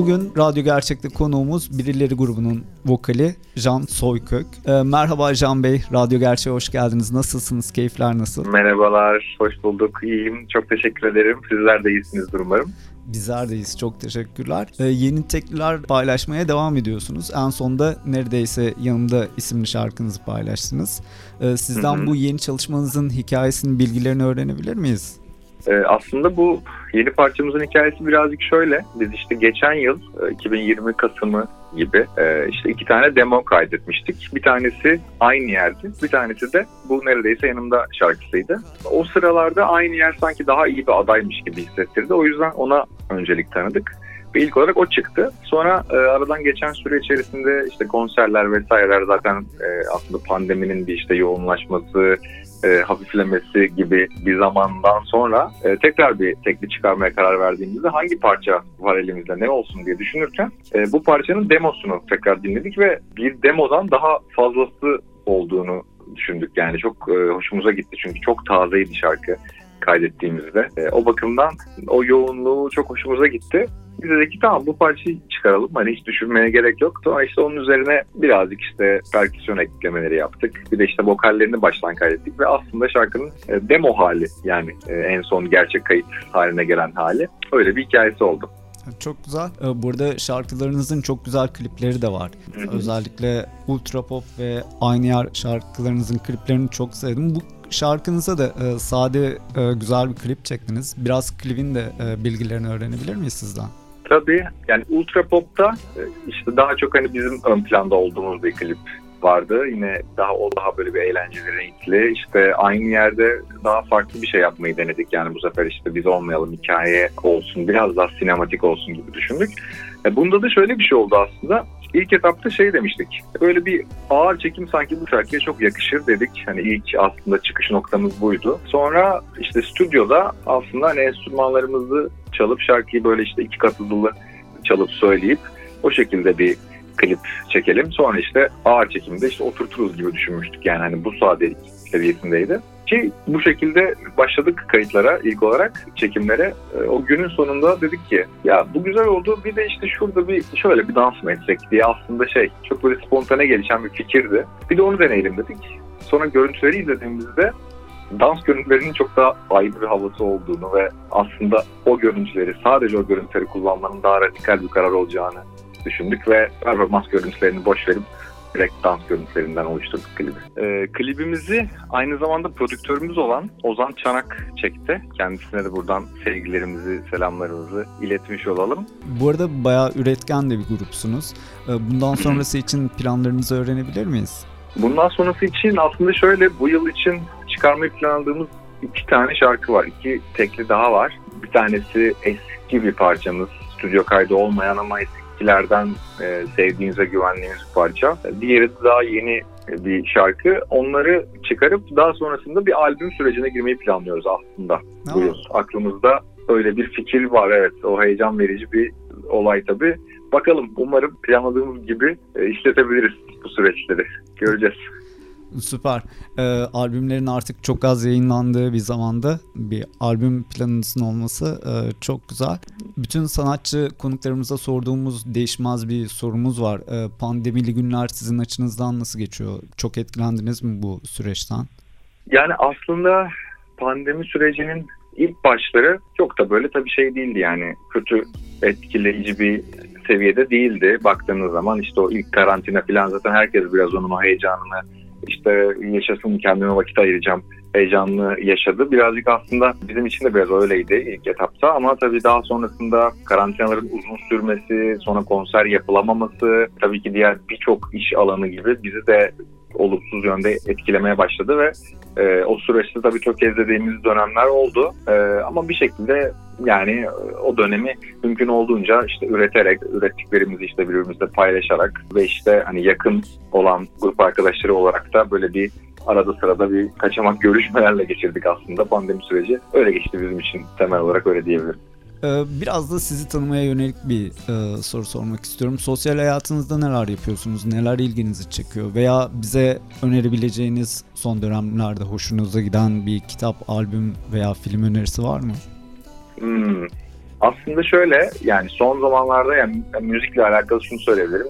Bugün Radyo Gerçek'te konuğumuz Birileri grubunun vokali Can Soykök. Ee, merhaba Can Bey, Radyo Gerçek'e hoş geldiniz. Nasılsınız? Keyifler nasıl? Merhabalar, hoş bulduk. İyiyim, çok teşekkür ederim. Sizler de iyisinizdir umarım. Bizler deyiz. Çok teşekkürler. Ee, yeni tekliler paylaşmaya devam ediyorsunuz. En sonda neredeyse yanımda isimli şarkınızı paylaştınız. Ee, sizden hı hı. bu yeni çalışmanızın hikayesinin bilgilerini öğrenebilir miyiz? Ee, aslında bu yeni parçamızın hikayesi birazcık şöyle. Biz işte geçen yıl 2020 e, Kasım'ı gibi e, işte iki tane demo kaydetmiştik. Bir tanesi aynı yerdi. Bir tanesi de bu neredeyse yanımda şarkısıydı. O sıralarda aynı yer sanki daha iyi bir adaymış gibi hissettirdi. O yüzden ona öncelik tanıdık. Ve ilk olarak o çıktı. Sonra e, aradan geçen süre içerisinde işte konserler vesaireler zaten e, aslında pandeminin bir işte yoğunlaşması, e, hafiflemesi gibi bir zamandan sonra e, tekrar bir tekli çıkarmaya karar verdiğimizde hangi parça var elimizde ne olsun diye düşünürken e, bu parçanın demosunu tekrar dinledik ve bir demodan daha fazlası olduğunu düşündük. Yani çok e, hoşumuza gitti çünkü çok tazeydi şarkı kaydettiğimizde. E, o bakımdan o yoğunluğu çok hoşumuza gitti. Biz dedik ki tamam bu parçayı çıkaralım. Hani hiç düşünmeye gerek yok. Sonra işte onun üzerine birazcık işte perküsyon eklemeleri yaptık. Bir de işte vokallerini baştan kaydettik ve aslında şarkının e, demo hali yani e, en son gerçek kayıt haline gelen hali. Öyle bir hikayesi oldu. Çok güzel. E, burada şarkılarınızın çok güzel klipleri de var. Hı-hı. Özellikle Ultra Pop ve Aynı Yer şarkılarınızın kliplerini çok sevdim. Bu şarkınıza da e, sade e, güzel bir klip çektiniz. Biraz klibin de e, bilgilerini öğrenebilir miyiz sizden? Tabii yani Ultra Pop'ta e, işte daha çok hani bizim ön planda olduğumuz bir klip vardı. Yine daha o daha böyle bir eğlenceli, renkli. İşte aynı yerde daha farklı bir şey yapmayı denedik. Yani bu sefer işte biz olmayalım, hikaye olsun, biraz daha sinematik olsun gibi düşündük. E, bunda da şöyle bir şey oldu aslında. İlk etapta şey demiştik. Böyle bir ağır çekim sanki bu şarkıya çok yakışır dedik. Hani ilk aslında çıkış noktamız buydu. Sonra işte stüdyoda aslında hani enstrümanlarımızı çalıp şarkıyı böyle işte iki kat hızlı çalıp söyleyip o şekilde bir klip çekelim. Sonra işte ağır çekimde işte oturturuz gibi düşünmüştük. Yani hani bu sadelik seviyesindeydi. Ki bu şekilde başladık kayıtlara ilk olarak çekimlere. E, o günün sonunda dedik ki ya bu güzel oldu bir de işte şurada bir şöyle bir dans mı etsek diye aslında şey çok böyle spontane gelişen bir fikirdi. Bir de onu deneyelim dedik. Sonra görüntüleri izlediğimizde dans görüntülerinin çok daha ayrı bir havası olduğunu ve aslında o görüntüleri sadece o görüntüleri kullanmanın daha radikal bir karar olacağını düşündük ve performans görüntülerini boş verip direkt dans görüntülerinden oluşturduk klibi. Ee, klibimizi aynı zamanda prodüktörümüz olan Ozan Çanak çekti. Kendisine de buradan sevgilerimizi, selamlarımızı iletmiş olalım. Bu arada bayağı üretken de bir grupsunuz. Ee, bundan sonrası için planlarınızı öğrenebilir miyiz? Bundan sonrası için aslında şöyle bu yıl için çıkarmayı planladığımız iki tane şarkı var. İki tekli daha var. Bir tanesi eski bir parçamız. Stüdyo kaydı olmayan ama eski eskilerden e, sevdiğinize güvendiğiniz bir parça. Diğeri de daha yeni bir şarkı. Onları çıkarıp daha sonrasında bir albüm sürecine girmeyi planlıyoruz aslında bu yıl. Aklımızda öyle bir fikir var evet. O heyecan verici bir olay tabii. Bakalım umarım planladığımız gibi e, işletebiliriz bu süreçleri. Göreceğiz. Süper. Ee, albümlerin artık çok az yayınlandığı bir zamanda bir albüm planınızın olması e, çok güzel. Bütün sanatçı konuklarımıza sorduğumuz değişmez bir sorumuz var. Ee, pandemili günler sizin açınızdan nasıl geçiyor? Çok etkilendiniz mi bu süreçten? Yani aslında pandemi sürecinin ilk başları çok da böyle tabii şey değildi yani kötü etkileyici bir seviyede değildi baktığınız zaman işte o ilk karantina falan zaten herkes biraz onun o heyecanını işte yaşasın kendime vakit ayıracağım heyecanlı yaşadı. Birazcık aslında bizim için de biraz öyleydi ilk etapta ama tabii daha sonrasında karantinaların uzun sürmesi, sonra konser yapılamaması, tabii ki diğer birçok iş alanı gibi bizi de olumsuz yönde etkilemeye başladı ve e, o süreçte tabii tökezlediğimiz dönemler oldu. E, ama bir şekilde yani o dönemi mümkün olduğunca işte üreterek, ürettiklerimizi işte birbirimizle paylaşarak ve işte hani yakın olan grup arkadaşları olarak da böyle bir arada sırada bir kaçamak görüşmelerle geçirdik aslında pandemi süreci. Öyle geçti bizim için temel olarak öyle diyebilirim. Ee, biraz da sizi tanımaya yönelik bir e, soru sormak istiyorum. Sosyal hayatınızda neler yapıyorsunuz? Neler ilginizi çekiyor? Veya bize önerebileceğiniz son dönemlerde hoşunuza giden bir kitap, albüm veya film önerisi var mı? Hmm. Aslında şöyle yani son zamanlarda yani müzikle alakalı şunu söyleyebilirim.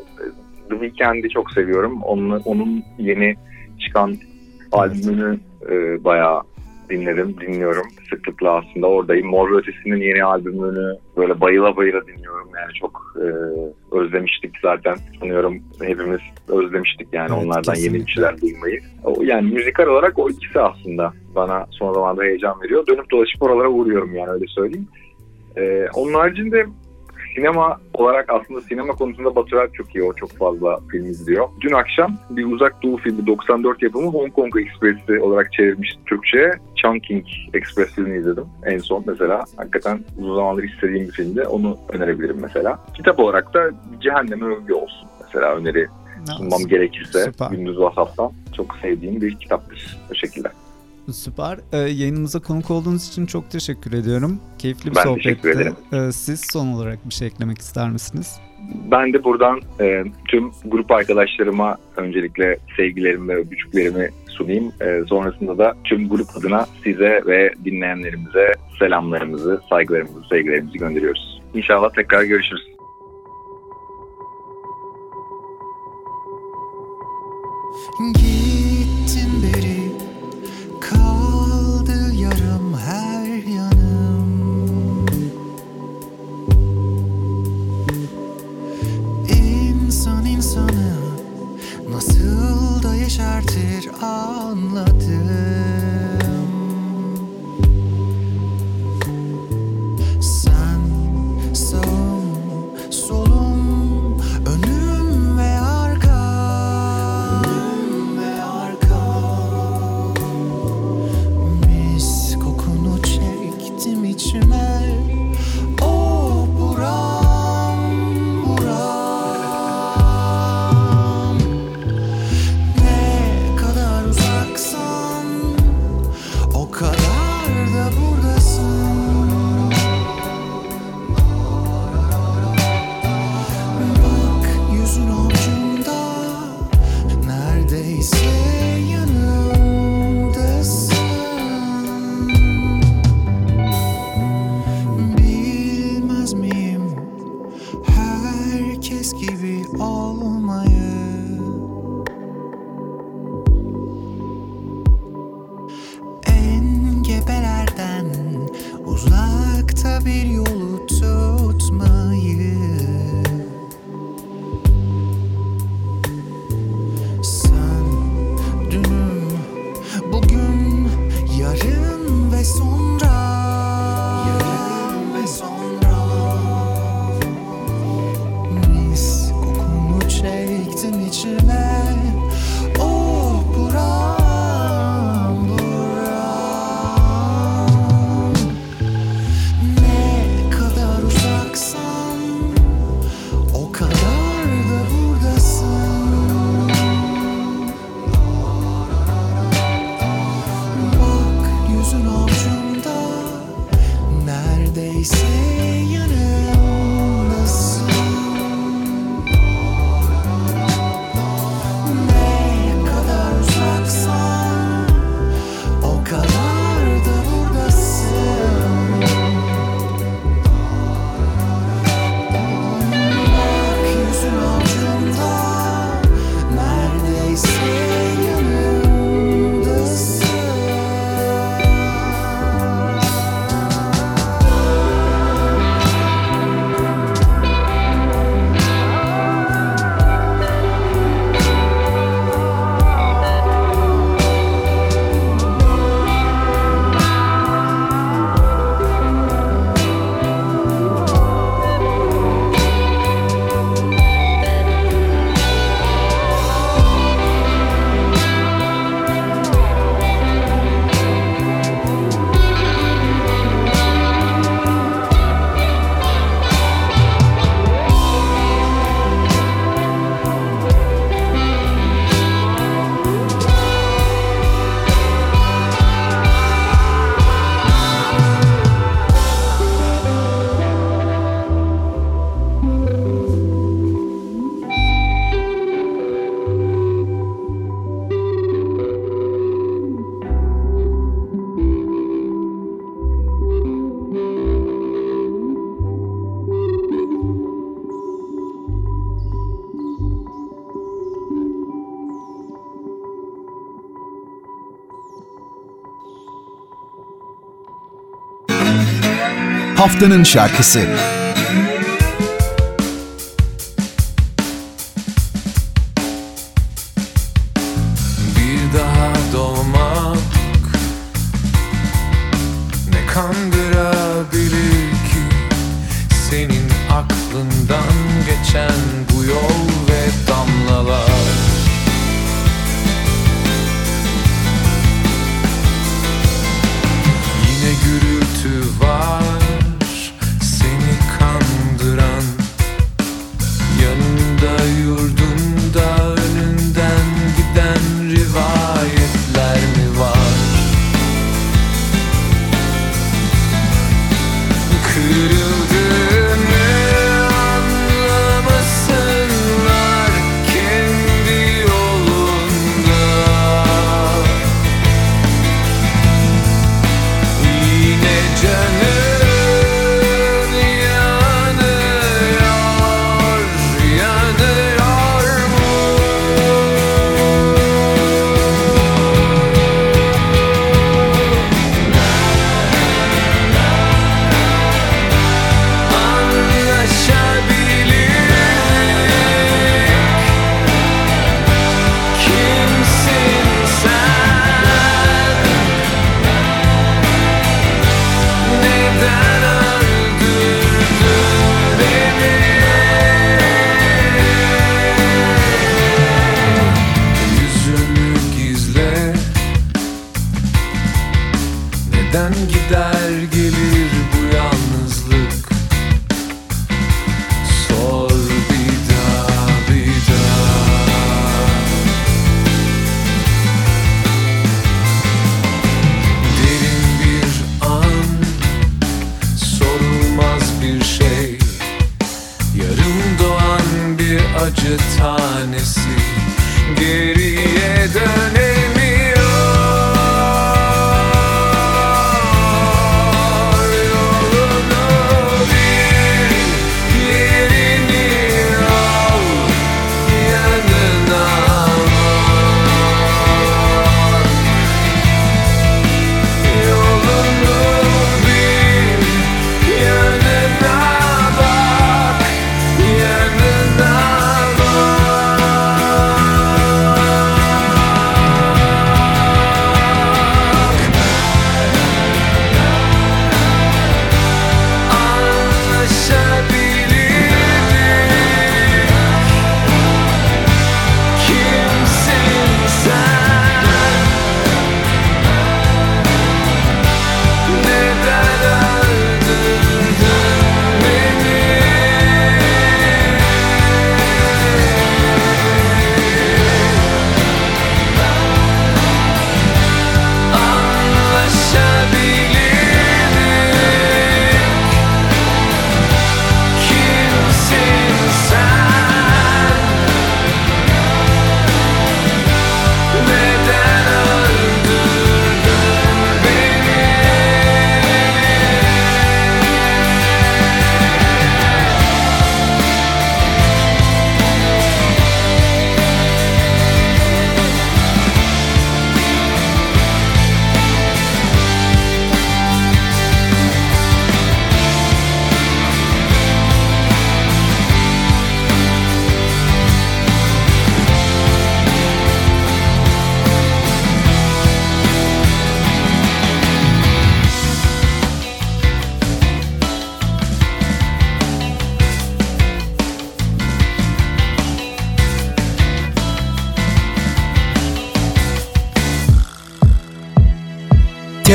The Weeknd'i çok seviyorum. Onun, onun yeni çıkan albümünü e, bayağı dinledim, dinliyorum. Sıklıkla aslında oradayım. Mor Ötesi'nin yeni albümünü böyle bayıla bayıla dinliyorum. Yani çok e, özlemiştik zaten. Sanıyorum hepimiz özlemiştik yani evet, onlardan kesinlikle. yeni bir şeyler duymayı. O, yani müzikal olarak o ikisi aslında bana son zamanlarda heyecan veriyor. Dönüp dolaşıp oralara uğruyorum yani öyle söyleyeyim. E, onun haricinde sinema olarak aslında sinema konusunda Batural çok iyi. O çok fazla film izliyor. Dün akşam bir uzak doğu filmi 94 yapımı Hong Kong Express'i olarak çevirmiş Türkçe'ye. Chungking Express filmini izledim en son mesela. Hakikaten uzun zamandır istediğim bir filmdi. Onu önerebilirim mesela. Kitap olarak da Cehenneme Övgü olsun mesela öneri sunmam gerekirse Süper. Gündüz Vasaf'tan çok sevdiğim bir kitaptır o şekilde. Süper. Ee, yayınımıza konuk olduğunuz için çok teşekkür ediyorum. Keyifli bir ben sohbetti. Ee, siz son olarak bir şey eklemek ister misiniz? Ben de buradan e, tüm grup arkadaşlarıma öncelikle sevgilerimi ve öpücüklerimi sunayım. E, sonrasında da tüm grup adına size ve dinleyenlerimize selamlarımızı, saygılarımızı, sevgilerimizi gönderiyoruz. İnşallah tekrar görüşürüz. Gittin yeşertir anladım eskisi gibi olmayı away. Haftanın şarkısı. Bir daha doğmak ne kandırabilir ki senin aklından Yarım doğan bir acı tanesi. Geriye dönemiyor